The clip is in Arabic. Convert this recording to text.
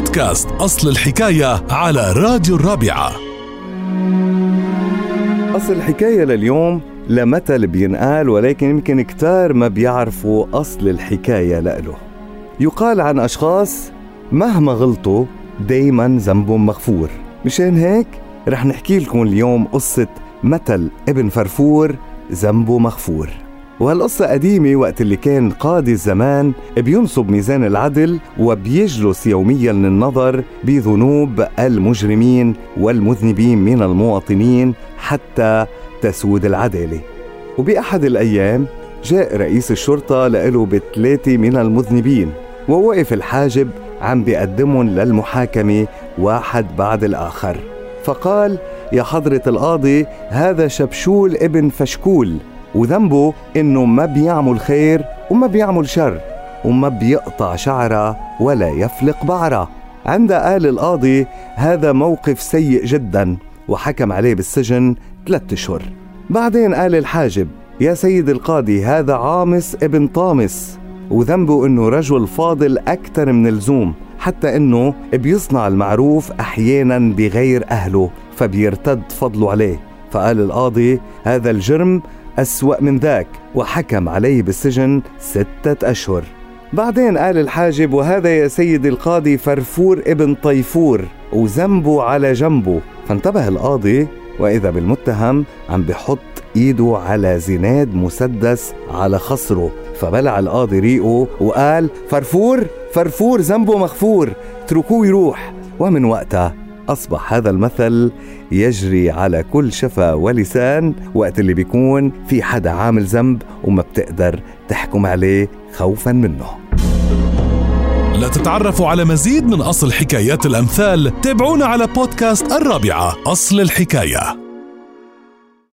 بودكاست أصل الحكاية على راديو الرابعة. أصل الحكاية لليوم لمثل بينقال ولكن يمكن كتار ما بيعرفوا أصل الحكاية لإله. يقال عن أشخاص مهما غلطوا دايما ذنبهم مغفور. مشان هيك رح نحكي لكم اليوم قصة مثل ابن فرفور ذنبه مغفور. وهالقصة قديمة وقت اللي كان قاضي الزمان بينصب ميزان العدل وبيجلس يوميا للنظر بذنوب المجرمين والمذنبين من المواطنين حتى تسود العدالة. وبأحد الأيام جاء رئيس الشرطة لإله بثلاثة من المذنبين ووقف الحاجب عم بيقدمهم للمحاكمة واحد بعد الآخر. فقال يا حضرة القاضي هذا شبشول ابن فشكول وذنبه إنه ما بيعمل خير وما بيعمل شر وما بيقطع شعره ولا يفلق بعره. عندها قال القاضي هذا موقف سيء جدا وحكم عليه بالسجن ثلاثة أشهر. بعدين قال الحاجب يا سيد القاضي هذا عامس ابن طامس. وذنبه إنه رجل فاضل أكثر من اللزوم حتى إنه بيصنع المعروف أحيانا بغير أهله فبيرتد فضله عليه. فقال القاضي هذا الجرم أسوأ من ذاك. وحكم عليه بالسجن ستة أشهر. بعدين قال الحاجب وهذا يا سيد القاضي فرفور ابن طيفور وذنبه على جنبه فانتبه القاضي وإذا بالمتهم عم بحط إيده على زناد مسدس على خصره. فبلع القاضي ريقه وقال فرفور فرفور ذنبه مغفور اتركوه يروح. ومن وقتها أصبح هذا المثل يجري على كل شفا ولسان وقت اللي بيكون في حدا عامل ذنب وما بتقدر تحكم عليه خوفا منه. لتتعرفوا على مزيد من أصل حكايات الأمثال تابعونا على بودكاست الرابعة أصل الحكاية.